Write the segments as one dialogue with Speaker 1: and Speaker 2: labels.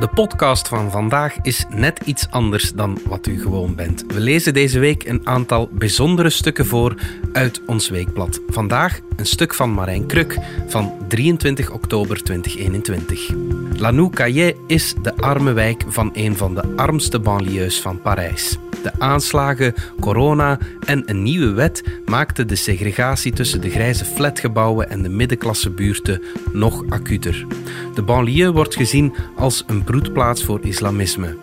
Speaker 1: De podcast van vandaag is net iets anders dan wat u gewoon bent. We lezen deze week een aantal bijzondere stukken voor uit ons weekblad. Vandaag een stuk van Marijn Kruk van 23 oktober 2021. Lanou-Caillet is de arme wijk van een van de armste banlieues van Parijs. De aanslagen, corona en een nieuwe wet maakten de segregatie tussen de grijze flatgebouwen en de middenklassebuurten nog acuter. De banlieue wordt gezien als een broedplaats voor islamisme.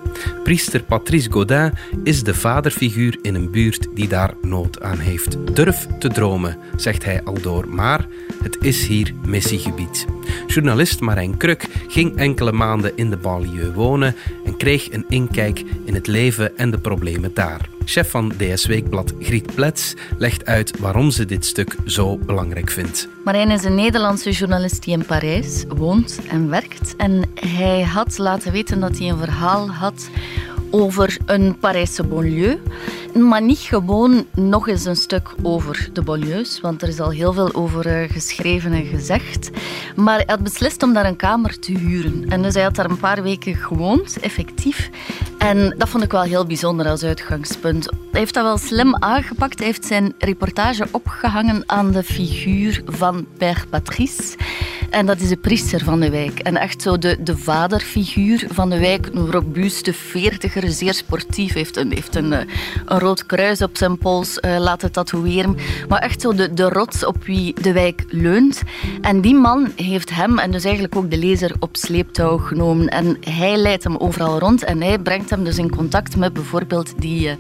Speaker 1: Priester Patrice Godin is de vaderfiguur in een buurt die daar nood aan heeft. Durf te dromen, zegt hij al door, maar het is hier missiegebied. Journalist Marijn Kruk ging enkele maanden in de banlieue wonen en kreeg een inkijk in het leven en de problemen daar. Chef van DS Weekblad Griet Plets legt uit waarom ze dit stuk zo belangrijk vindt.
Speaker 2: Marijn is een Nederlandse journalist die in Parijs woont en werkt. En hij had laten weten dat hij een verhaal had over een Parijse banlieue. Maar niet gewoon nog eens een stuk over de banlieues, want er is al heel veel over eh, geschreven en gezegd. Maar hij had beslist om daar een kamer te huren. En dus hij had daar een paar weken gewoond, effectief. En dat vond ik wel heel bijzonder als uitgangspunt. Hij heeft dat wel slim aangepakt. Hij heeft zijn reportage opgehangen aan de figuur van Père Patrice. En dat is de priester van de wijk. En echt zo de, de vaderfiguur van de wijk. Een robuuste veertiger, zeer sportief. Heeft een, heeft een, eh, een rood kruis op zijn pols uh, laten tatoeëren. Maar echt zo de, de rots op wie de wijk leunt. En die man heeft hem en dus eigenlijk ook de lezer op sleeptouw genomen. En hij leidt hem overal rond. En hij brengt hem dus in contact met bijvoorbeeld die, uh,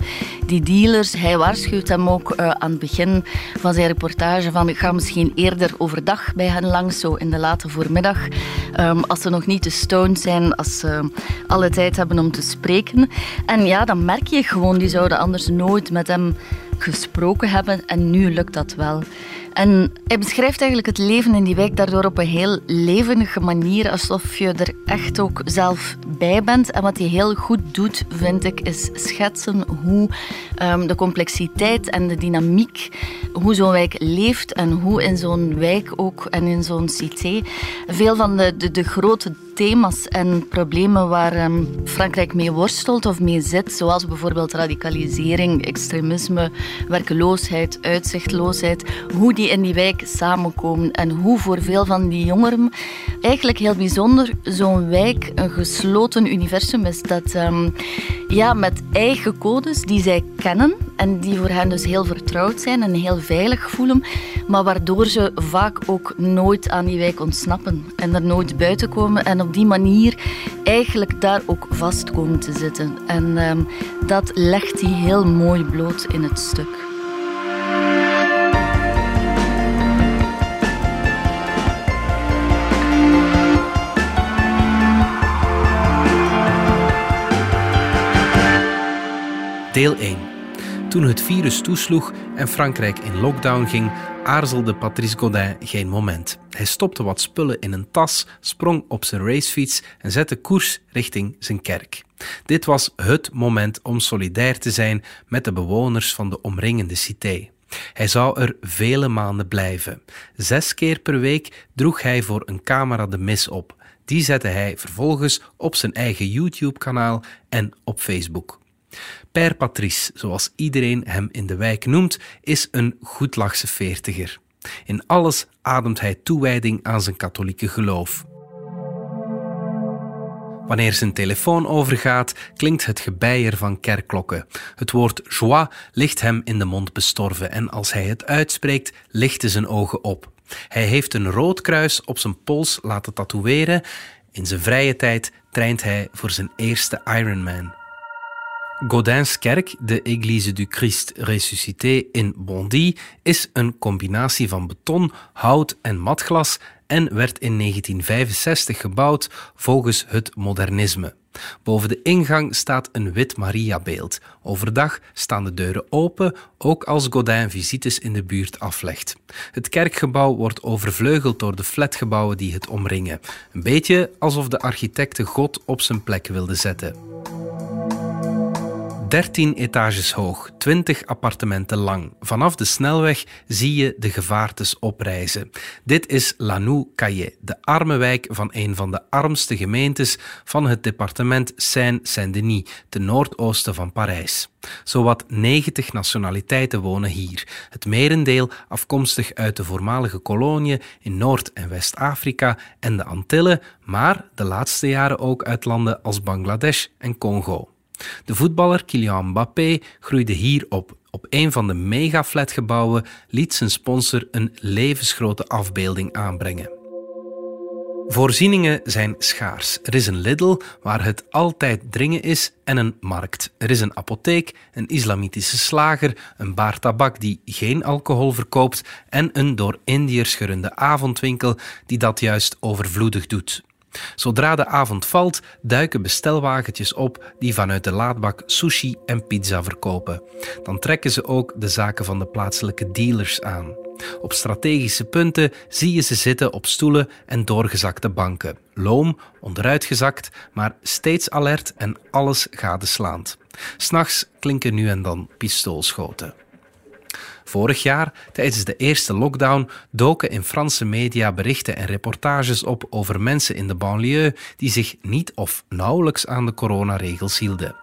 Speaker 2: die dealers. Hij waarschuwt hem ook aan het begin van zijn reportage van ik ga misschien eerder overdag bij hen langs, zo in late voormiddag. Um, als ze nog niet te stoned zijn, als ze alle tijd hebben om te spreken. En ja, dan merk je gewoon, die zouden anders nooit met hem gesproken hebben. En nu lukt dat wel. En hij beschrijft eigenlijk het leven in die wijk daardoor op een heel levendige manier, alsof je er echt ook zelf bij bent. En wat hij heel goed doet, vind ik, is schetsen hoe um, de complexiteit en de dynamiek, hoe zo'n wijk leeft en hoe in zo'n wijk ook en in zo'n cité veel van de, de, de grote thema's en problemen waar um, Frankrijk mee worstelt of mee zit, zoals bijvoorbeeld radicalisering, extremisme, werkeloosheid, uitzichtloosheid, hoe die in die wijk samenkomen en hoe voor veel van die jongeren eigenlijk heel bijzonder zo'n wijk een gesloten universum is dat um, ja, met eigen codes die zij kennen en die voor hen dus heel vertrouwd zijn en heel veilig voelen, maar waardoor ze vaak ook nooit aan die wijk ontsnappen en er nooit buiten komen en op die manier eigenlijk daar ook vast komen te zitten. En um, dat legt hij heel mooi bloot in het stuk.
Speaker 1: Deel 1. Toen het virus toesloeg en Frankrijk in lockdown ging, aarzelde Patrice Godin geen moment. Hij stopte wat spullen in een tas, sprong op zijn racefiets en zette koers richting zijn kerk. Dit was het moment om solidair te zijn met de bewoners van de omringende cité. Hij zou er vele maanden blijven. Zes keer per week droeg hij voor een camera de mis op. Die zette hij vervolgens op zijn eigen YouTube-kanaal en op Facebook. Père Patrice, zoals iedereen hem in de wijk noemt, is een goedlachse veertiger. In alles ademt hij toewijding aan zijn katholieke geloof. Wanneer zijn telefoon overgaat, klinkt het gebeier van kerkklokken. Het woord joie ligt hem in de mond bestorven en als hij het uitspreekt, lichten zijn ogen op. Hij heeft een rood kruis op zijn pols laten tatoeëren. In zijn vrije tijd traint hij voor zijn eerste Ironman. Godins kerk, de Église du Christ ressuscité in Bondy, is een combinatie van beton, hout en matglas en werd in 1965 gebouwd volgens het modernisme. Boven de ingang staat een wit Mariabeeld. Overdag staan de deuren open, ook als Godin visites in de buurt aflegt. Het kerkgebouw wordt overvleugeld door de flatgebouwen die het omringen. Een beetje alsof de architecten God op zijn plek wilde zetten. 13 etages hoog, 20 appartementen lang. Vanaf de snelweg zie je de gevaartes oprijzen. Dit is Lanou Caillé, de arme wijk van een van de armste gemeentes van het departement Seine-Saint-Denis, ten noordoosten van Parijs. Zowat 90 nationaliteiten wonen hier, het merendeel afkomstig uit de voormalige koloniën in Noord- en West-Afrika en de Antillen, maar de laatste jaren ook uit landen als Bangladesh en Congo. De voetballer Kylian Mbappé groeide hier op. Op een van de mega-flatgebouwen liet zijn sponsor een levensgrote afbeelding aanbrengen. Voorzieningen zijn schaars. Er is een Lidl waar het altijd dringen is en een markt. Er is een apotheek, een islamitische slager, een baar tabak die geen alcohol verkoopt en een door Indiërs gerunde avondwinkel die dat juist overvloedig doet. Zodra de avond valt, duiken bestelwagentjes op die vanuit de laadbak sushi en pizza verkopen. Dan trekken ze ook de zaken van de plaatselijke dealers aan. Op strategische punten zie je ze zitten op stoelen en doorgezakte banken. Loom, onderuitgezakt, maar steeds alert en alles gadeslaand. S'nachts klinken nu en dan pistoolschoten. Vorig jaar, tijdens de eerste lockdown, doken in Franse media berichten en reportages op over mensen in de banlieue die zich niet of nauwelijks aan de coronaregels hielden.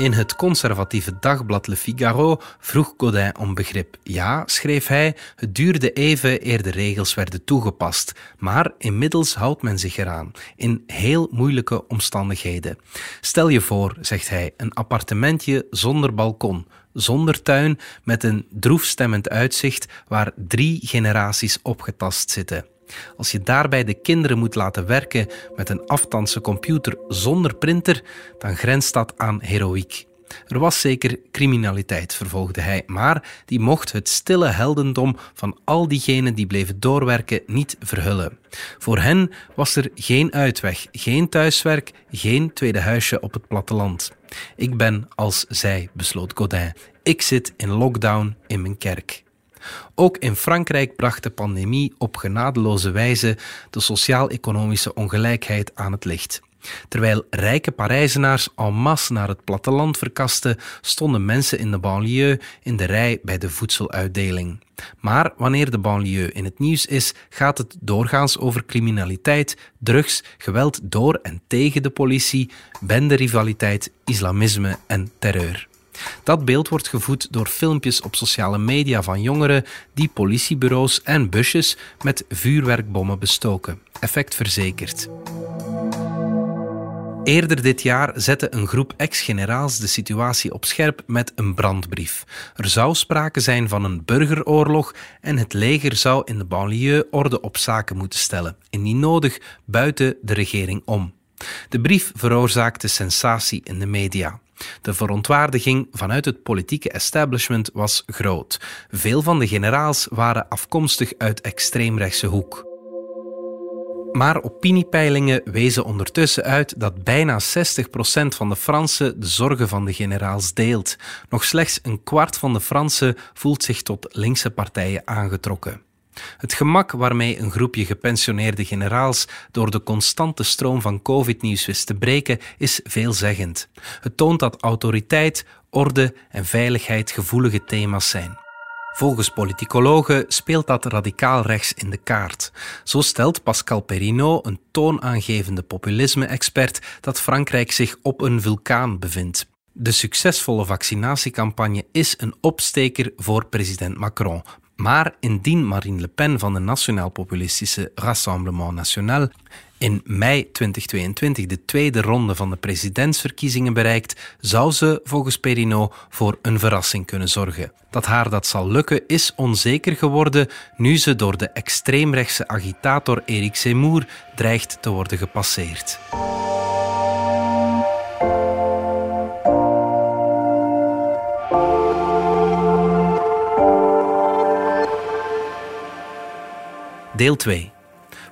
Speaker 1: In het conservatieve dagblad Le Figaro vroeg Godin om begrip. Ja, schreef hij, het duurde even eer de regels werden toegepast, maar inmiddels houdt men zich eraan, in heel moeilijke omstandigheden. Stel je voor, zegt hij, een appartementje zonder balkon, zonder tuin, met een droefstemmend uitzicht waar drie generaties opgetast zitten. Als je daarbij de kinderen moet laten werken met een aftandse computer zonder printer, dan grenst dat aan heroïek. Er was zeker criminaliteit, vervolgde hij, maar die mocht het stille heldendom van al diegenen die bleven doorwerken niet verhullen. Voor hen was er geen uitweg, geen thuiswerk, geen tweede huisje op het platteland. Ik ben als zij, besloot Godin. Ik zit in lockdown in mijn kerk. Ook in Frankrijk bracht de pandemie op genadeloze wijze de sociaal-economische ongelijkheid aan het licht. Terwijl rijke Parijzenaars en masse naar het platteland verkasten, stonden mensen in de banlieue in de rij bij de voedseluitdeling. Maar wanneer de banlieue in het nieuws is, gaat het doorgaans over criminaliteit, drugs, geweld door en tegen de politie, benderivaliteit, islamisme en terreur. Dat beeld wordt gevoed door filmpjes op sociale media van jongeren die politiebureaus en busjes met vuurwerkbommen bestoken. Effect verzekerd. Eerder dit jaar zette een groep ex-generaals de situatie op scherp met een brandbrief. Er zou sprake zijn van een burgeroorlog en het leger zou in de banlieue orde op zaken moeten stellen, indien nodig buiten de regering om. De brief veroorzaakte sensatie in de media. De verontwaardiging vanuit het politieke establishment was groot. Veel van de generaals waren afkomstig uit extreemrechtse hoek. Maar opiniepeilingen wezen ondertussen uit dat bijna 60% van de Fransen de zorgen van de generaals deelt. Nog slechts een kwart van de Fransen voelt zich tot linkse partijen aangetrokken. Het gemak waarmee een groepje gepensioneerde generaals door de constante stroom van COVID-nieuws wist te breken, is veelzeggend. Het toont dat autoriteit, orde en veiligheid gevoelige thema's zijn. Volgens politicologen speelt dat radicaal rechts in de kaart. Zo stelt Pascal Perrineau, een toonaangevende populisme-expert, dat Frankrijk zich op een vulkaan bevindt. De succesvolle vaccinatiecampagne is een opsteker voor president Macron, maar indien Marine Le Pen van de nationaal-populistische Rassemblement National in mei 2022 de tweede ronde van de presidentsverkiezingen bereikt, zou ze volgens Perino voor een verrassing kunnen zorgen. Dat haar dat zal lukken is onzeker geworden nu ze door de extreemrechtse agitator Eric Zemmour dreigt te worden gepasseerd. Deel 2.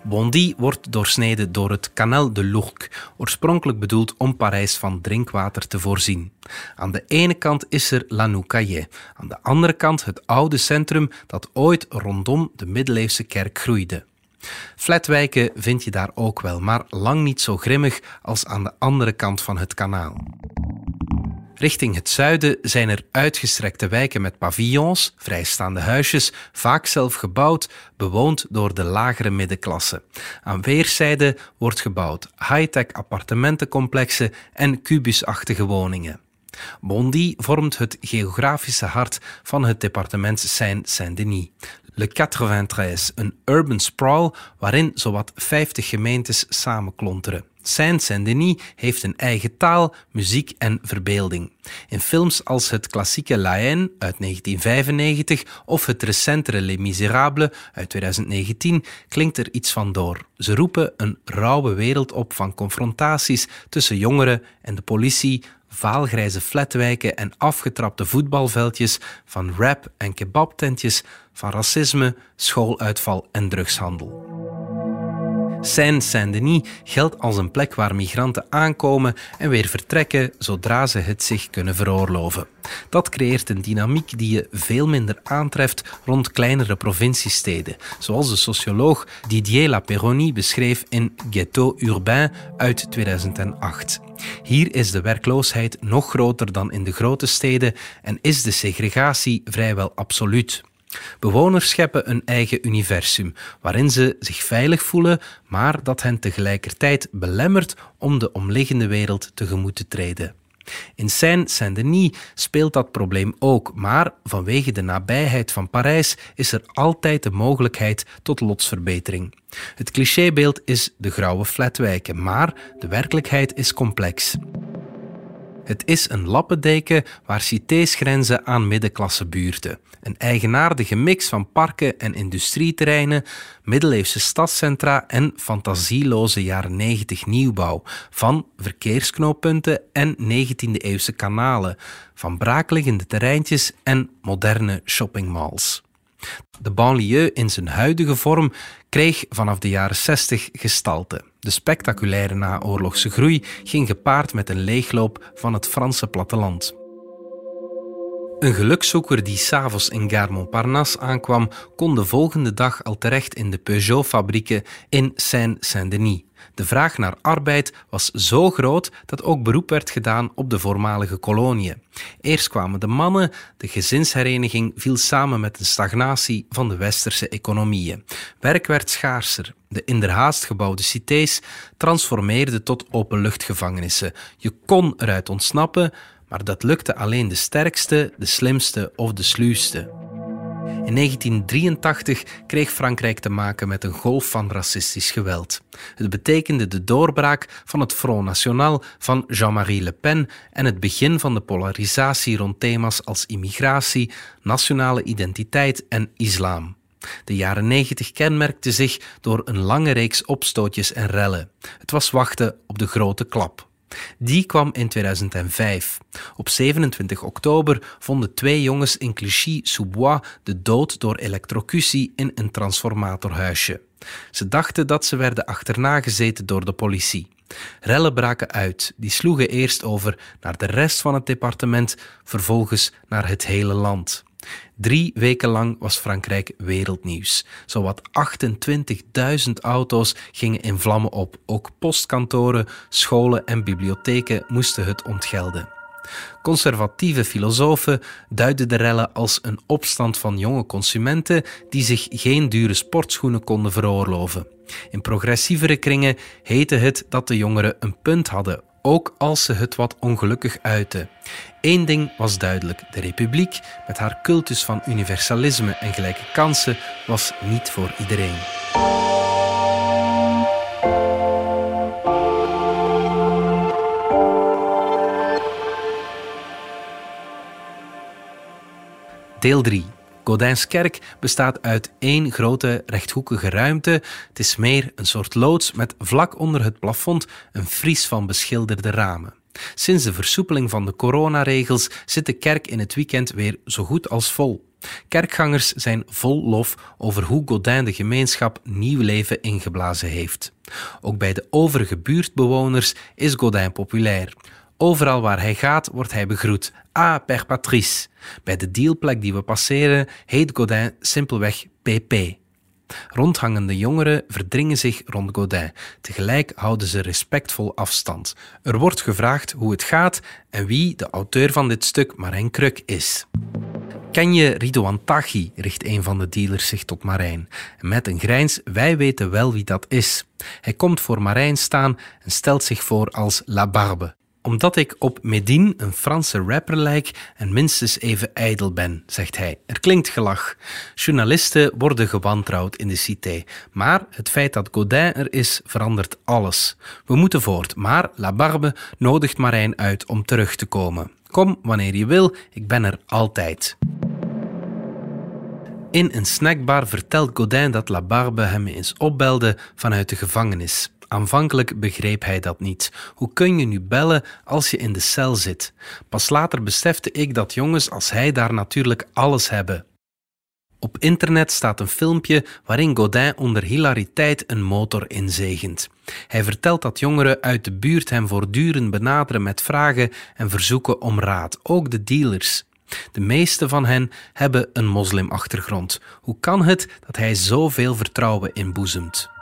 Speaker 1: Bondy wordt doorsneden door het Canal de Lourcq, oorspronkelijk bedoeld om Parijs van drinkwater te voorzien. Aan de ene kant is er La Noucaillé, aan de andere kant het oude centrum dat ooit rondom de middeleeuwse kerk groeide. Flatwijken vind je daar ook wel, maar lang niet zo grimmig als aan de andere kant van het kanaal. Richting het zuiden zijn er uitgestrekte wijken met pavillons, vrijstaande huisjes, vaak zelf gebouwd, bewoond door de lagere middenklasse. Aan weerszijden wordt gebouwd high-tech appartementencomplexen en kubusachtige woningen. Bondy vormt het geografische hart van het departement Seine-Saint-Denis. Le 93, een urban sprawl waarin zowat 50 gemeentes samenklonteren. Saint-Saint-Denis heeft een eigen taal, muziek en verbeelding. In films als het klassieke La Haine uit 1995 of het recentere Les Miserables uit 2019 klinkt er iets van door. Ze roepen een rauwe wereld op van confrontaties tussen jongeren en de politie, vaalgrijze flatwijken en afgetrapte voetbalveldjes, van rap- en kebabtentjes, van racisme, schooluitval en drugshandel. Seine-Saint-Denis geldt als een plek waar migranten aankomen en weer vertrekken zodra ze het zich kunnen veroorloven. Dat creëert een dynamiek die je veel minder aantreft rond kleinere provinciesteden, zoals de socioloog Didier Laperoni beschreef in Ghetto Urbain uit 2008. Hier is de werkloosheid nog groter dan in de grote steden en is de segregatie vrijwel absoluut. Bewoners scheppen een eigen universum, waarin ze zich veilig voelen, maar dat hen tegelijkertijd belemmert om de omliggende wereld tegemoet te treden. In Seine-Saint-Denis speelt dat probleem ook, maar vanwege de nabijheid van Parijs is er altijd de mogelijkheid tot lotsverbetering. Het clichébeeld is de grauwe flatwijken, maar de werkelijkheid is complex. Het is een lappendeken waar cités grenzen aan middenklassebuurten. Een eigenaardige mix van parken en industrieterreinen, middeleeuwse stadscentra en fantasieloze jaren 90 nieuwbouw, van verkeersknooppunten en 19e-eeuwse kanalen, van braakliggende terreintjes en moderne shoppingmalls. De banlieue in zijn huidige vorm kreeg vanaf de jaren 60 gestalte. De spectaculaire naoorlogse groei ging gepaard met een leegloop van het Franse platteland. Een gelukzoeker die s'avonds in Gare Montparnasse aankwam, kon de volgende dag al terecht in de Peugeot-fabrieken in Seine-Saint-Denis. De vraag naar arbeid was zo groot dat ook beroep werd gedaan op de voormalige koloniën. Eerst kwamen de mannen, de gezinshereniging viel samen met de stagnatie van de westerse economieën. Werk werd schaarser. De inderhaast gebouwde cités transformeerden tot openluchtgevangenissen. Je kon eruit ontsnappen, maar dat lukte alleen de sterkste, de slimste of de sluwste. In 1983 kreeg Frankrijk te maken met een golf van racistisch geweld. Het betekende de doorbraak van het Front National van Jean-Marie Le Pen en het begin van de polarisatie rond thema's als immigratie, nationale identiteit en islam. De jaren 90 kenmerkte zich door een lange reeks opstootjes en rellen. Het was wachten op de grote klap. Die kwam in 2005. Op 27 oktober vonden twee jongens in Clichy-sous-Bois de dood door elektrocutie in een transformatorhuisje. Ze dachten dat ze werden achterna gezeten door de politie. Rellen braken uit. Die sloegen eerst over naar de rest van het departement, vervolgens naar het hele land. Drie weken lang was Frankrijk wereldnieuws. Zowat 28.000 auto's gingen in vlammen op. Ook postkantoren, scholen en bibliotheken moesten het ontgelden. Conservatieve filosofen duiden de rellen als een opstand van jonge consumenten die zich geen dure sportschoenen konden veroorloven. In progressievere kringen heette het dat de jongeren een punt hadden ook als ze het wat ongelukkig uiten. Eén ding was duidelijk: de Republiek, met haar cultus van universalisme en gelijke kansen, was niet voor iedereen. Deel 3. Godijnskerk bestaat uit één grote rechthoekige ruimte. Het is meer een soort loods met vlak onder het plafond een fries van beschilderde ramen. Sinds de versoepeling van de coronaregels zit de kerk in het weekend weer zo goed als vol. Kerkgangers zijn vol lof over hoe Godin de gemeenschap nieuw leven ingeblazen heeft. Ook bij de overige buurtbewoners is Godin populair. Overal waar hij gaat, wordt hij begroet. Ah, Père Patrice. Bij de dealplek die we passeren heet Godin simpelweg PP. Rondhangende jongeren verdringen zich rond Godin. Tegelijk houden ze respectvol afstand. Er wordt gevraagd hoe het gaat en wie de auteur van dit stuk Marijn Kruk is. Ken je Ridouan Taghi? richt een van de dealers zich tot Marijn. Met een grijns, wij weten wel wie dat is. Hij komt voor Marijn staan en stelt zich voor als La Barbe omdat ik op Medine, een Franse rapper, lijk en minstens even ijdel ben, zegt hij. Er klinkt gelach. Journalisten worden gewantrouwd in de cité. Maar het feit dat Godin er is, verandert alles. We moeten voort, maar La Barbe nodigt Marijn uit om terug te komen. Kom wanneer je wil, ik ben er altijd. In een snackbar vertelt Godin dat La Barbe hem eens opbelde vanuit de gevangenis. Aanvankelijk begreep hij dat niet. Hoe kun je nu bellen als je in de cel zit? Pas later besefte ik dat jongens als hij daar natuurlijk alles hebben. Op internet staat een filmpje waarin Godin onder hilariteit een motor inzegent. Hij vertelt dat jongeren uit de buurt hem voortdurend benaderen met vragen en verzoeken om raad, ook de dealers. De meeste van hen hebben een moslimachtergrond. Hoe kan het dat hij zoveel vertrouwen inboezemt?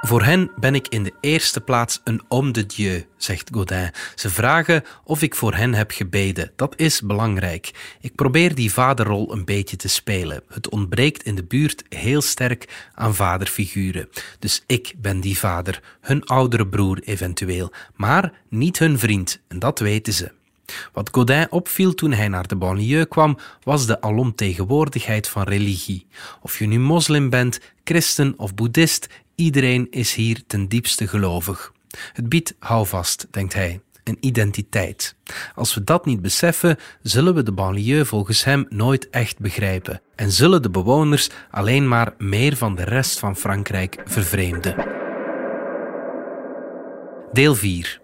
Speaker 1: Voor hen ben ik in de eerste plaats een homme de Dieu, zegt Godin. Ze vragen of ik voor hen heb gebeden. Dat is belangrijk. Ik probeer die vaderrol een beetje te spelen. Het ontbreekt in de buurt heel sterk aan vaderfiguren. Dus ik ben die vader, hun oudere broer eventueel, maar niet hun vriend, en dat weten ze. Wat Godin opviel toen hij naar de banlieue kwam, was de alomtegenwoordigheid van religie. Of je nu moslim bent, christen of boeddhist, Iedereen is hier ten diepste gelovig. Het biedt houvast, denkt hij, een identiteit. Als we dat niet beseffen, zullen we de banlieue volgens hem nooit echt begrijpen en zullen de bewoners alleen maar meer van de rest van Frankrijk vervreemden. Deel 4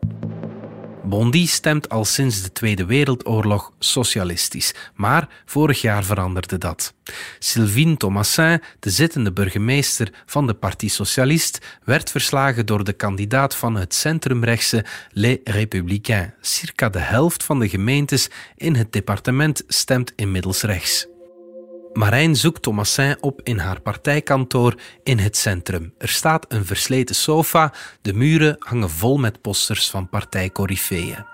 Speaker 1: Bondy stemt al sinds de Tweede Wereldoorlog socialistisch, maar vorig jaar veranderde dat. Sylvine Thomasin, de zittende burgemeester van de Parti Socialist, werd verslagen door de kandidaat van het centrumrechtse Les Républicains. Circa de helft van de gemeentes in het departement stemt inmiddels rechts. Marijn zoekt Thomasin op in haar partijkantoor in het centrum. Er staat een versleten sofa, de muren hangen vol met posters van partijcorifeeën.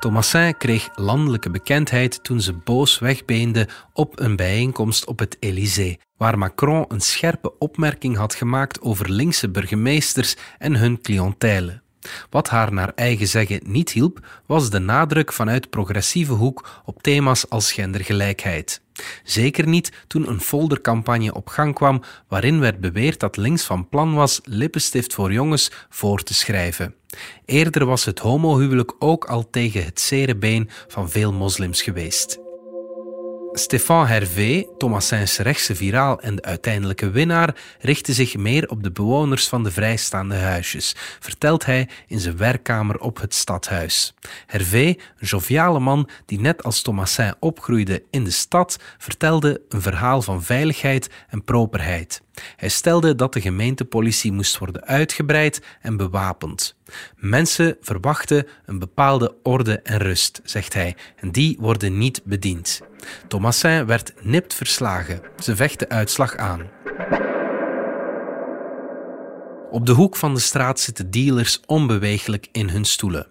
Speaker 1: Thomasin kreeg landelijke bekendheid toen ze boos wegbeende op een bijeenkomst op het Élysée, waar Macron een scherpe opmerking had gemaakt over linkse burgemeesters en hun cliëntele. Wat haar naar eigen zeggen niet hielp, was de nadruk vanuit progressieve hoek op thema's als gendergelijkheid. Zeker niet toen een foldercampagne op gang kwam waarin werd beweerd dat links van plan was lippenstift voor jongens voor te schrijven. Eerder was het homohuwelijk ook al tegen het zere been van veel moslims geweest. Stéphane Hervé, Thomasins rechtse viraal en de uiteindelijke winnaar, richtte zich meer op de bewoners van de vrijstaande huisjes, vertelt hij in zijn werkkamer op het stadhuis. Hervé, een joviale man die net als Thomasin opgroeide in de stad, vertelde een verhaal van veiligheid en properheid. Hij stelde dat de gemeentepolitie moest worden uitgebreid en bewapend. Mensen verwachten een bepaalde orde en rust, zegt hij, en die worden niet bediend. Thomasin werd nipt verslagen. Ze vecht de uitslag aan. Op de hoek van de straat zitten dealers onbeweeglijk in hun stoelen.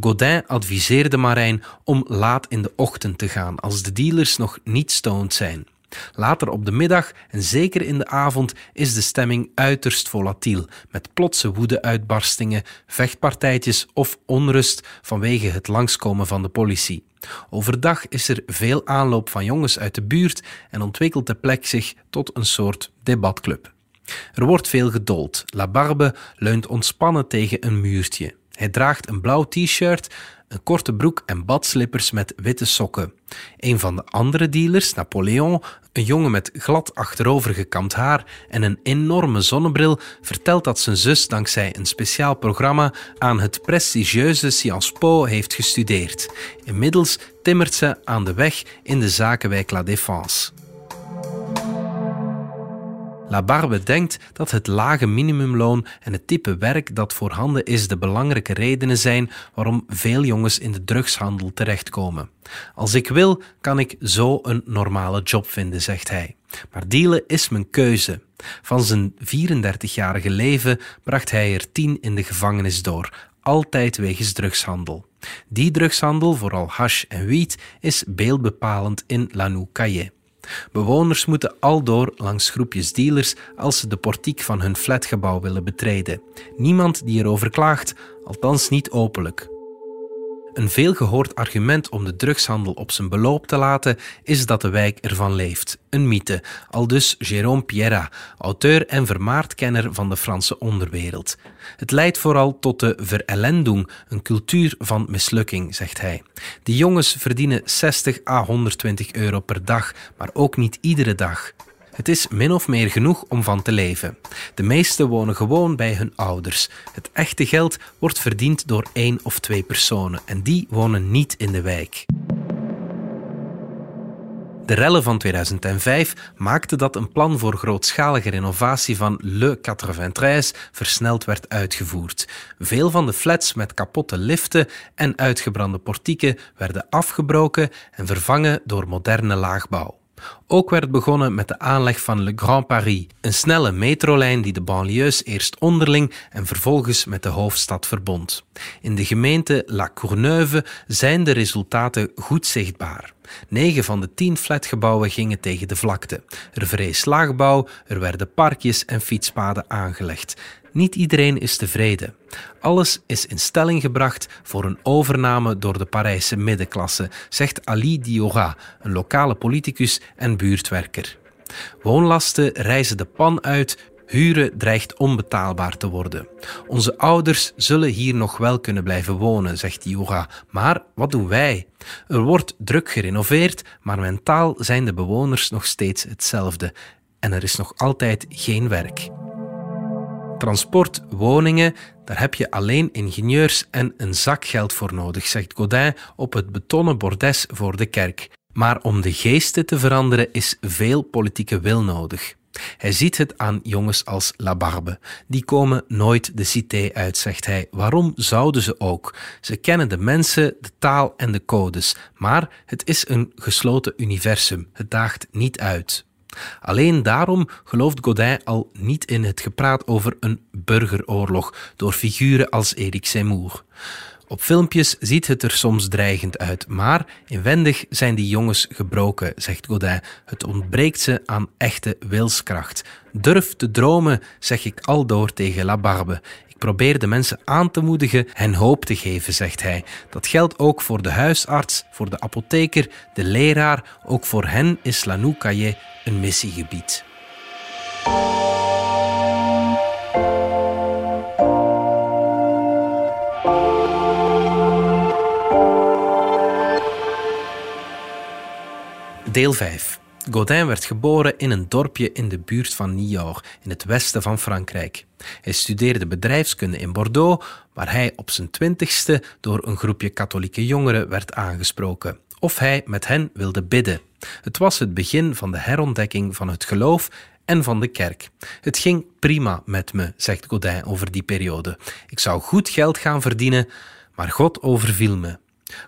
Speaker 1: Godin adviseerde Marijn om laat in de ochtend te gaan als de dealers nog niet stoned zijn. Later op de middag en zeker in de avond is de stemming uiterst volatiel, met plotse woedeuitbarstingen, vechtpartijtjes of onrust vanwege het langskomen van de politie. Overdag is er veel aanloop van jongens uit de buurt en ontwikkelt de plek zich tot een soort debatclub. Er wordt veel gedold. La Barbe leunt ontspannen tegen een muurtje. Hij draagt een blauw t-shirt, een korte broek en badslippers met witte sokken. Een van de andere dealers, Napoleon, een jongen met glad achterovergekamd haar en een enorme zonnebril, vertelt dat zijn zus dankzij een speciaal programma aan het prestigieuze Sciences Po heeft gestudeerd. Inmiddels timmert ze aan de weg in de zakenwijk La Défense. La Barbe denkt dat het lage minimumloon en het type werk dat voorhanden is de belangrijke redenen zijn waarom veel jongens in de drugshandel terechtkomen. Als ik wil, kan ik zo een normale job vinden, zegt hij. Maar dealen is mijn keuze. Van zijn 34-jarige leven bracht hij er 10 in de gevangenis door, altijd wegens drugshandel. Die drugshandel, vooral hash en wiet, is beeldbepalend in Lanou-Caillé. Bewoners moeten aldoor langs groepjes dealers als ze de portiek van hun flatgebouw willen betreden. Niemand die erover klaagt, althans niet openlijk. Een veelgehoord argument om de drugshandel op zijn beloop te laten is dat de wijk ervan leeft. Een mythe, aldus Jérôme Pierra, auteur en vermaardkenner van de Franse onderwereld. Het leidt vooral tot de verellendung, een cultuur van mislukking, zegt hij. De jongens verdienen 60 à 120 euro per dag, maar ook niet iedere dag. Het is min of meer genoeg om van te leven. De meesten wonen gewoon bij hun ouders. Het echte geld wordt verdiend door één of twee personen en die wonen niet in de wijk. De rellen van 2005 maakten dat een plan voor grootschalige renovatie van Le 93 versneld werd uitgevoerd. Veel van de flats met kapotte liften en uitgebrande portieken werden afgebroken en vervangen door moderne laagbouw. Ook werd begonnen met de aanleg van Le Grand Paris, een snelle metrolijn die de banlieues eerst onderling en vervolgens met de hoofdstad verbond. In de gemeente La Courneuve zijn de resultaten goed zichtbaar. Negen van de tien flatgebouwen gingen tegen de vlakte. Er vrees laagbouw, er werden parkjes en fietspaden aangelegd. Niet iedereen is tevreden. Alles is in stelling gebracht voor een overname door de Parijse middenklasse, zegt Ali Diora, een lokale politicus en buurtwerker. Woonlasten reizen de pan uit, Huren dreigt onbetaalbaar te worden. Onze ouders zullen hier nog wel kunnen blijven wonen, zegt Diora. Maar wat doen wij? Er wordt druk gerenoveerd, maar mentaal zijn de bewoners nog steeds hetzelfde. En er is nog altijd geen werk. Transport, woningen, daar heb je alleen ingenieurs en een zak geld voor nodig, zegt Godin op het betonnen bordes voor de kerk. Maar om de geesten te veranderen is veel politieke wil nodig. Hij ziet het aan jongens als La Barbe. Die komen nooit de cité uit, zegt hij. Waarom zouden ze ook? Ze kennen de mensen, de taal en de codes. Maar het is een gesloten universum. Het daagt niet uit. Alleen daarom gelooft Godin al niet in het gepraat over een burgeroorlog door figuren als Eric Seymour. Op filmpjes ziet het er soms dreigend uit, maar inwendig zijn die jongens gebroken, zegt Godin. Het ontbreekt ze aan echte wilskracht. Durf te dromen, zeg ik aldoor tegen La Barbe. Ik probeer de mensen aan te moedigen en hoop te geven, zegt hij. Dat geldt ook voor de huisarts, voor de apotheker, de leraar. Ook voor hen is Lanou een missiegebied. Deel 5. Godin werd geboren in een dorpje in de buurt van Niort, in het westen van Frankrijk. Hij studeerde bedrijfskunde in Bordeaux, waar hij op zijn twintigste door een groepje katholieke jongeren werd aangesproken. Of hij met hen wilde bidden. Het was het begin van de herontdekking van het geloof en van de kerk. Het ging prima met me, zegt Godin over die periode. Ik zou goed geld gaan verdienen, maar God overviel me.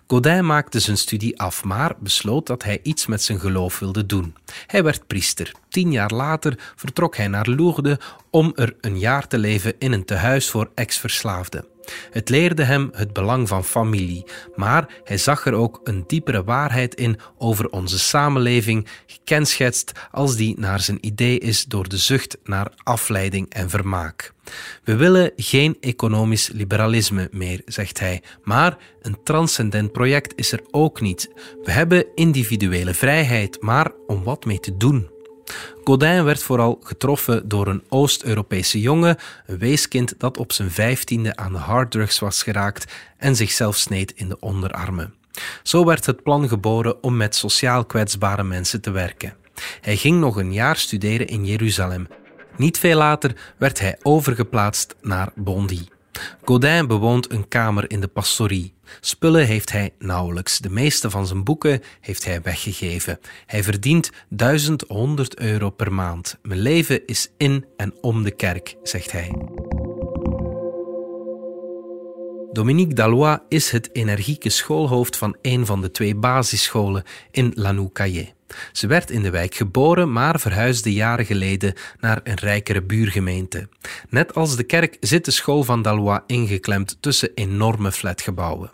Speaker 1: Godin maakte zijn studie af, maar besloot dat hij iets met zijn geloof wilde doen. Hij werd priester. Tien jaar later vertrok hij naar Lourdes om er een jaar te leven in een tehuis voor ex-verslaafden. Het leerde hem het belang van familie, maar hij zag er ook een diepere waarheid in over onze samenleving, gekenschetst als die naar zijn idee is door de zucht naar afleiding en vermaak. We willen geen economisch liberalisme meer, zegt hij, maar een transcendent project is er ook niet. We hebben individuele vrijheid, maar om wat mee te doen? Godin werd vooral getroffen door een Oost-Europese jongen, een weeskind dat op zijn vijftiende aan de harddrugs was geraakt en zichzelf sneed in de onderarmen. Zo werd het plan geboren om met sociaal kwetsbare mensen te werken. Hij ging nog een jaar studeren in Jeruzalem. Niet veel later werd hij overgeplaatst naar Bondy. Godin bewoont een kamer in de pastorie. Spullen heeft hij nauwelijks. De meeste van zijn boeken heeft hij weggegeven. Hij verdient 1100 euro per maand. Mijn leven is in en om de kerk, zegt hij. Dominique Dalois is het energieke schoolhoofd van een van de twee basisscholen in Lanou-Caillé. Ze werd in de wijk geboren, maar verhuisde jaren geleden naar een rijkere buurgemeente. Net als de kerk zit de school van Dalois ingeklemd tussen enorme flatgebouwen.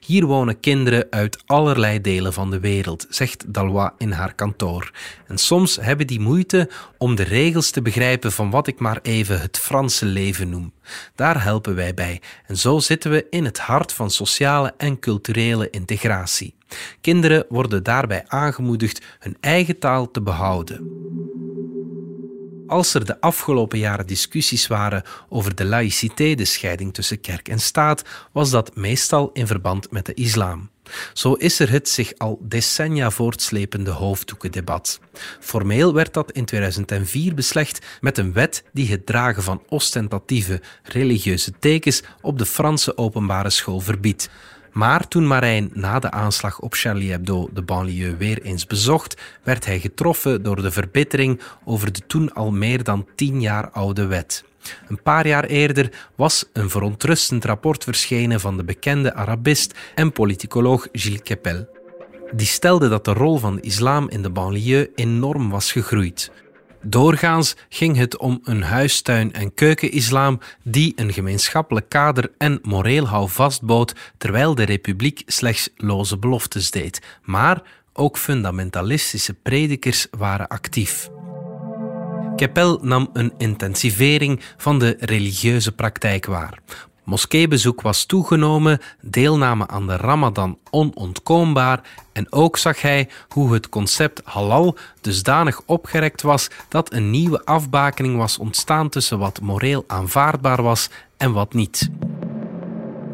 Speaker 1: Hier wonen kinderen uit allerlei delen van de wereld, zegt Dalois in haar kantoor. En soms hebben die moeite om de regels te begrijpen van wat ik maar even het Franse leven noem. Daar helpen wij bij en zo zitten we in het hart van sociale en culturele integratie. Kinderen worden daarbij aangemoedigd hun eigen taal te behouden. Als er de afgelopen jaren discussies waren over de laïcité, de scheiding tussen kerk en staat, was dat meestal in verband met de islam. Zo is er het zich al decennia voortslepende hoofddoekendebat. Formeel werd dat in 2004 beslecht met een wet die het dragen van ostentatieve religieuze tekens op de Franse openbare school verbiedt. Maar toen Marijn na de aanslag op Charlie Hebdo de banlieue weer eens bezocht, werd hij getroffen door de verbittering over de toen al meer dan tien jaar oude wet. Een paar jaar eerder was een verontrustend rapport verschenen van de bekende Arabist en politicoloog Gilles Kepel. Die stelde dat de rol van de islam in de banlieue enorm was gegroeid. Doorgaans ging het om een huistuin- en keukenislam die een gemeenschappelijk kader en moreel houvast bood, terwijl de republiek slechts loze beloftes deed. Maar ook fundamentalistische predikers waren actief. Keppel nam een intensivering van de religieuze praktijk waar. Moskeebezoek was toegenomen, deelname aan de Ramadan onontkoombaar en ook zag hij hoe het concept halal dusdanig opgerekt was dat een nieuwe afbakening was ontstaan tussen wat moreel aanvaardbaar was en wat niet.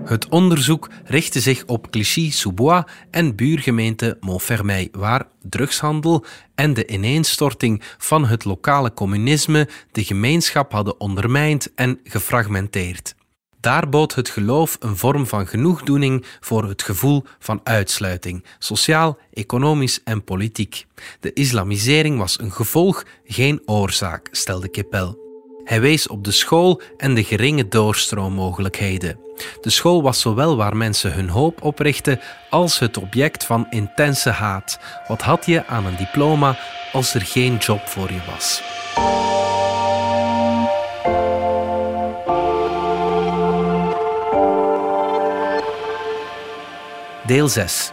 Speaker 1: Het onderzoek richtte zich op Clichy-sous-Bois en buurgemeente Montfermeil, waar drugshandel en de ineenstorting van het lokale communisme de gemeenschap hadden ondermijnd en gefragmenteerd. Daar bood het geloof een vorm van genoegdoening voor het gevoel van uitsluiting, sociaal, economisch en politiek. De islamisering was een gevolg, geen oorzaak, stelde Keppel. Hij wees op de school en de geringe doorstroommogelijkheden. De school was zowel waar mensen hun hoop oprichten als het object van intense haat. Wat had je aan een diploma als er geen job voor je was? Deel 6.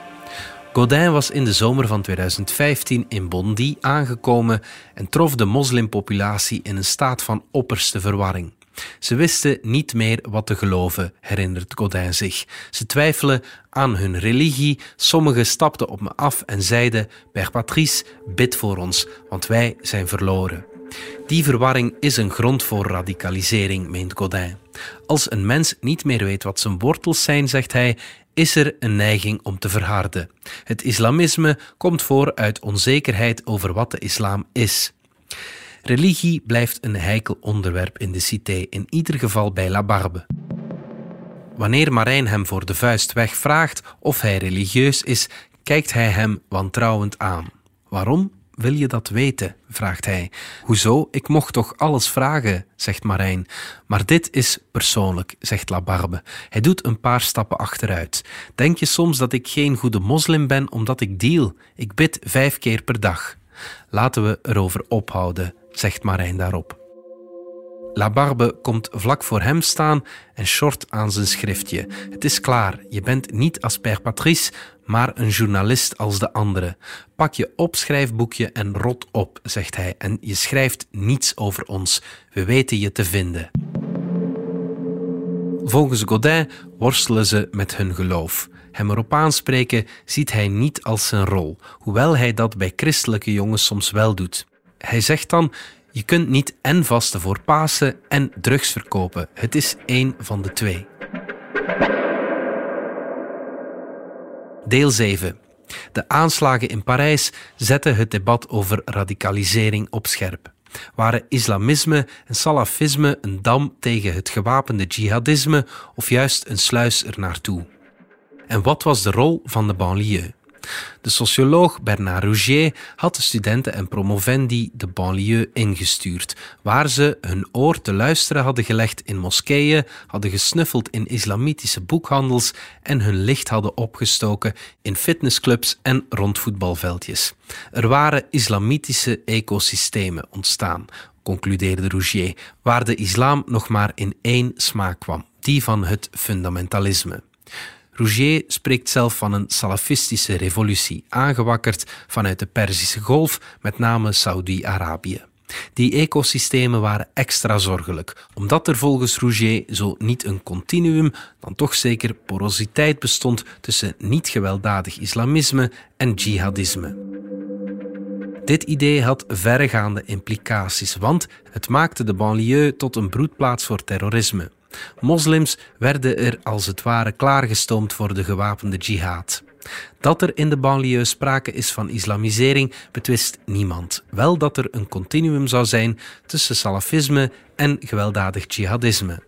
Speaker 1: Godin was in de zomer van 2015 in Bondy aangekomen en trof de moslimpopulatie in een staat van opperste verwarring. Ze wisten niet meer wat te geloven, herinnert Godin zich. Ze twijfelen aan hun religie. Sommigen stapten op me af en zeiden: Père Patrice, bid voor ons, want wij zijn verloren. Die verwarring is een grond voor radicalisering, meent Godin. Als een mens niet meer weet wat zijn wortels zijn, zegt hij, is er een neiging om te verharden. Het islamisme komt voor uit onzekerheid over wat de islam is. Religie blijft een heikel onderwerp in de cité, in ieder geval bij La Barbe. Wanneer Marijn hem voor de vuist wegvraagt of hij religieus is, kijkt hij hem wantrouwend aan. Waarom? Wil je dat weten? vraagt hij. Hoezo? Ik mocht toch alles vragen, zegt Marijn. Maar dit is persoonlijk, zegt Labarbe. Hij doet een paar stappen achteruit. Denk je soms dat ik geen goede moslim ben omdat ik deal? Ik bid vijf keer per dag. Laten we erover ophouden, zegt Marijn daarop. Labarbe komt vlak voor hem staan en short aan zijn schriftje. Het is klaar, je bent niet als Père Patrice, maar een journalist als de andere. Pak je opschrijfboekje en rot op, zegt hij, en je schrijft niets over ons. We weten je te vinden. Volgens Godin worstelen ze met hun geloof. Hem erop aanspreken ziet hij niet als zijn rol, hoewel hij dat bij christelijke jongens soms wel doet. Hij zegt dan: Je kunt niet en vasten voor Pasen en drugs verkopen. Het is één van de twee. Deel 7. De aanslagen in Parijs zetten het debat over radicalisering op scherp. Waren islamisme en salafisme een dam tegen het gewapende jihadisme of juist een sluis er naartoe? En wat was de rol van de banlieue? De socioloog Bernard Rougier had de studenten en promovendi de banlieue ingestuurd, waar ze hun oor te luisteren hadden gelegd in moskeeën, hadden gesnuffeld in islamitische boekhandels en hun licht hadden opgestoken in fitnessclubs en rond voetbalveldjes. Er waren islamitische ecosystemen ontstaan, concludeerde Rougier, waar de islam nog maar in één smaak kwam, die van het fundamentalisme. Rougier spreekt zelf van een salafistische revolutie, aangewakkerd vanuit de Perzische Golf, met name Saudi-Arabië. Die ecosystemen waren extra zorgelijk, omdat er volgens Rougier zo niet een continuum, dan toch zeker porositeit bestond tussen niet-gewelddadig islamisme en jihadisme. Dit idee had verregaande implicaties, want het maakte de banlieue tot een broedplaats voor terrorisme. Moslims werden er als het ware klaargestoomd voor de gewapende jihad. Dat er in de banlieue sprake is van islamisering betwist niemand. Wel dat er een continuum zou zijn tussen salafisme en gewelddadig jihadisme.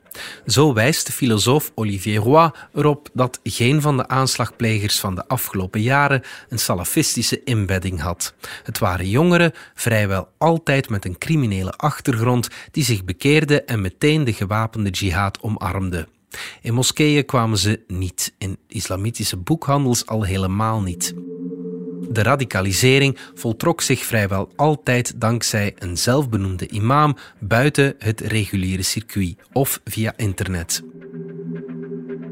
Speaker 1: Zo wijst de filosoof Olivier Roy erop dat geen van de aanslagplegers van de afgelopen jaren een salafistische inbedding had. Het waren jongeren, vrijwel altijd met een criminele achtergrond, die zich bekeerden en meteen de gewapende jihad omarmden. In moskeeën kwamen ze niet, in islamitische boekhandels al helemaal niet. De radicalisering voltrok zich vrijwel altijd dankzij een zelfbenoemde imam buiten het reguliere circuit of via internet.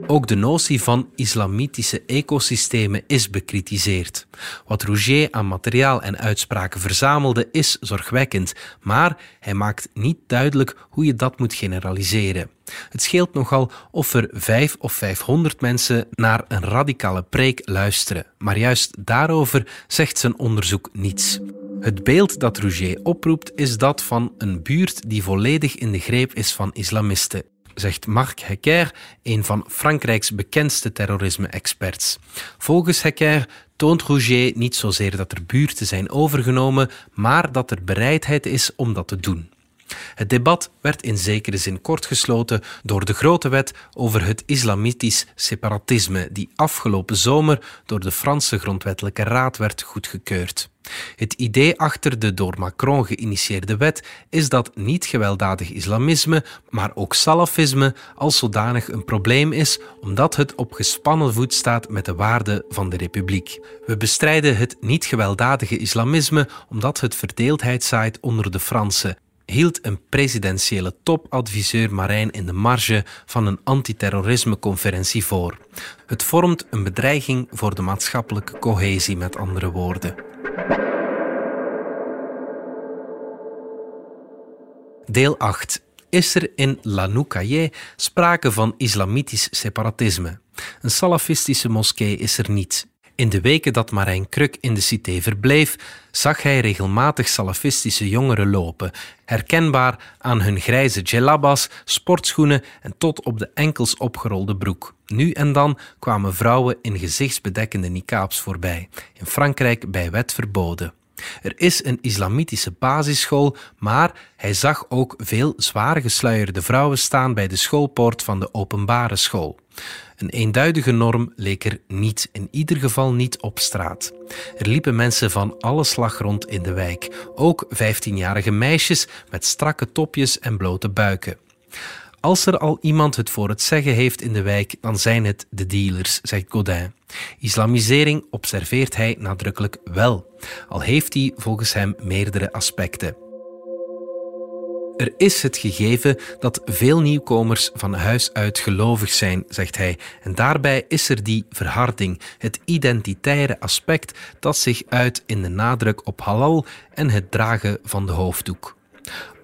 Speaker 1: Ook de notie van islamitische ecosystemen is bekritiseerd. Wat Rouget aan materiaal en uitspraken verzamelde is zorgwekkend, maar hij maakt niet duidelijk hoe je dat moet generaliseren. Het scheelt nogal of er vijf of vijfhonderd mensen naar een radicale preek luisteren, maar juist daarover zegt zijn onderzoek niets. Het beeld dat Rouget oproept is dat van een buurt die volledig in de greep is van islamisten zegt Marc Hecker, een van Frankrijks bekendste terrorisme-experts. Volgens Hecker toont Rouget niet zozeer dat er buurten zijn overgenomen, maar dat er bereidheid is om dat te doen. Het debat werd in zekere zin kortgesloten door de grote wet over het islamitisch separatisme, die afgelopen zomer door de Franse Grondwettelijke Raad werd goedgekeurd. Het idee achter de door Macron geïnitieerde wet is dat niet gewelddadig islamisme, maar ook salafisme als zodanig een probleem is, omdat het op gespannen voet staat met de waarden van de republiek. We bestrijden het niet gewelddadige islamisme omdat het verdeeldheid zaait onder de Fransen hield een presidentiële topadviseur Marijn in de marge van een antiterrorismeconferentie voor. Het vormt een bedreiging voor de maatschappelijke cohesie, met andere woorden. Deel 8. Is er in La Noukaye sprake van islamitisch separatisme? Een salafistische moskee is er niet. In de weken dat Marijn Kruk in de cité verbleef, zag hij regelmatig salafistische jongeren lopen, herkenbaar aan hun grijze djellabas, sportschoenen en tot op de enkels opgerolde broek. Nu en dan kwamen vrouwen in gezichtsbedekkende niqabs voorbij, in Frankrijk bij wet verboden. Er is een islamitische basisschool, maar hij zag ook veel zwaar gesluierde vrouwen staan bij de schoolpoort van de openbare school. Een eenduidige norm leek er niet, in ieder geval niet op straat. Er liepen mensen van alle slag rond in de wijk, ook 15-jarige meisjes met strakke topjes en blote buiken. Als er al iemand het voor het zeggen heeft in de wijk, dan zijn het de dealers, zegt Godin. Islamisering observeert hij nadrukkelijk wel, al heeft hij volgens hem meerdere aspecten. Er is het gegeven dat veel nieuwkomers van huis uit gelovig zijn, zegt hij. En daarbij is er die verharding, het identitaire aspect dat zich uit in de nadruk op halal en het dragen van de hoofddoek.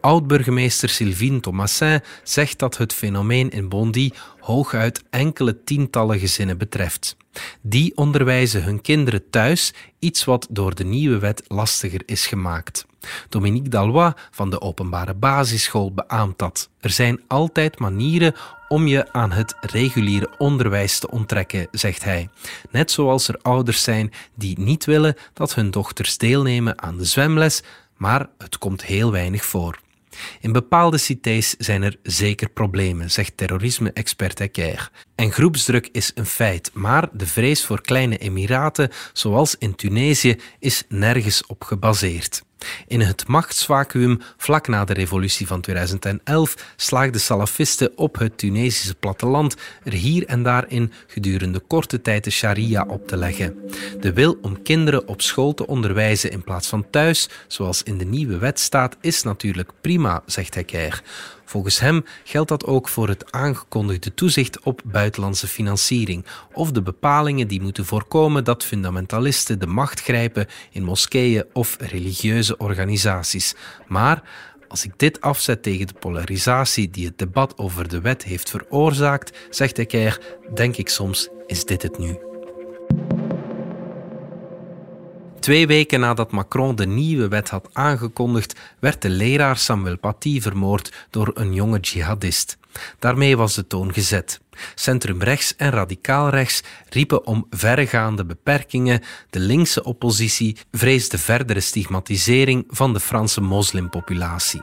Speaker 1: Oud-burgemeester Sylvine Thomasin zegt dat het fenomeen in Bondy hooguit enkele tientallen gezinnen betreft. Die onderwijzen hun kinderen thuis, iets wat door de nieuwe wet lastiger is gemaakt. Dominique Dallois van de openbare basisschool beaamt dat. Er zijn altijd manieren om je aan het reguliere onderwijs te onttrekken, zegt hij. Net zoals er ouders zijn die niet willen dat hun dochters deelnemen aan de zwemles, maar het komt heel weinig voor. In bepaalde cités zijn er zeker problemen, zegt terrorisme-expert Ecker. En groepsdruk is een feit, maar de vrees voor kleine emiraten, zoals in Tunesië, is nergens op gebaseerd. In het machtsvacuüm vlak na de revolutie van 2011 slaagden salafisten op het Tunesische platteland er hier en daar in gedurende korte tijd de sharia op te leggen. De wil om kinderen op school te onderwijzen in plaats van thuis, zoals in de nieuwe wet staat, is natuurlijk prima, zegt Hekker. Volgens hem geldt dat ook voor het aangekondigde toezicht op buitenlandse financiering of de bepalingen die moeten voorkomen dat fundamentalisten de macht grijpen in moskeeën of religieuze organisaties. Maar als ik dit afzet tegen de polarisatie die het debat over de wet heeft veroorzaakt, zegt Ecker, denk ik soms, is dit het nu? Twee weken nadat Macron de nieuwe wet had aangekondigd, werd de leraar Samuel Paty vermoord door een jonge jihadist. Daarmee was de toon gezet. Centrumrechts en radicaalrechts riepen om verregaande beperkingen. De linkse oppositie vreesde verdere stigmatisering van de Franse moslimpopulatie.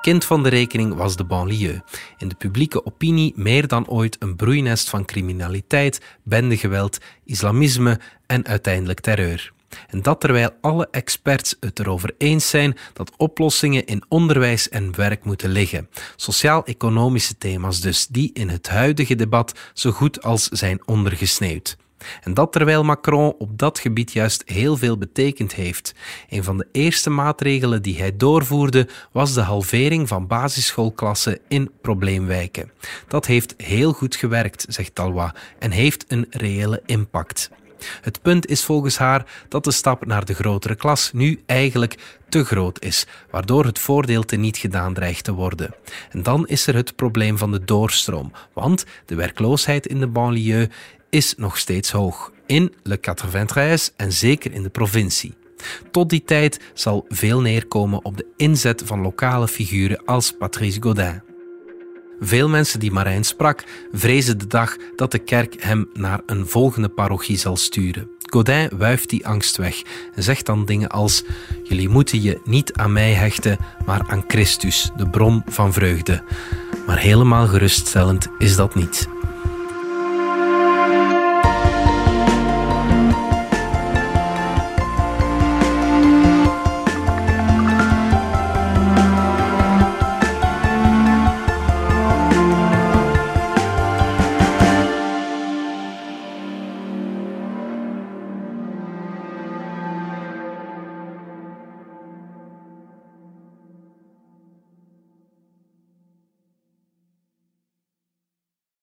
Speaker 1: Kind van de rekening was de banlieue. In de publieke opinie meer dan ooit een broeinest van criminaliteit, bendegeweld, islamisme en uiteindelijk terreur. En dat terwijl alle experts het erover eens zijn dat oplossingen in onderwijs en werk moeten liggen. Sociaal-economische thema's dus, die in het huidige debat zo goed als zijn ondergesneeuwd. En dat terwijl Macron op dat gebied juist heel veel betekend heeft. Een van de eerste maatregelen die hij doorvoerde was de halvering van basisschoolklassen in probleemwijken. Dat heeft heel goed gewerkt, zegt Talwa, en heeft een reële impact. Het punt is volgens haar dat de stap naar de grotere klas nu eigenlijk te groot is, waardoor het voordeel niet gedaan dreigt te worden. En dan is er het probleem van de doorstroom, want de werkloosheid in de banlieue is nog steeds hoog. In Le 93 en zeker in de provincie. Tot die tijd zal veel neerkomen op de inzet van lokale figuren als Patrice Godin. Veel mensen die Marijn sprak, vrezen de dag dat de kerk hem naar een volgende parochie zal sturen. Godin wuift die angst weg en zegt dan dingen als: Jullie moeten je niet aan mij hechten, maar aan Christus, de bron van vreugde. Maar helemaal geruststellend is dat niet.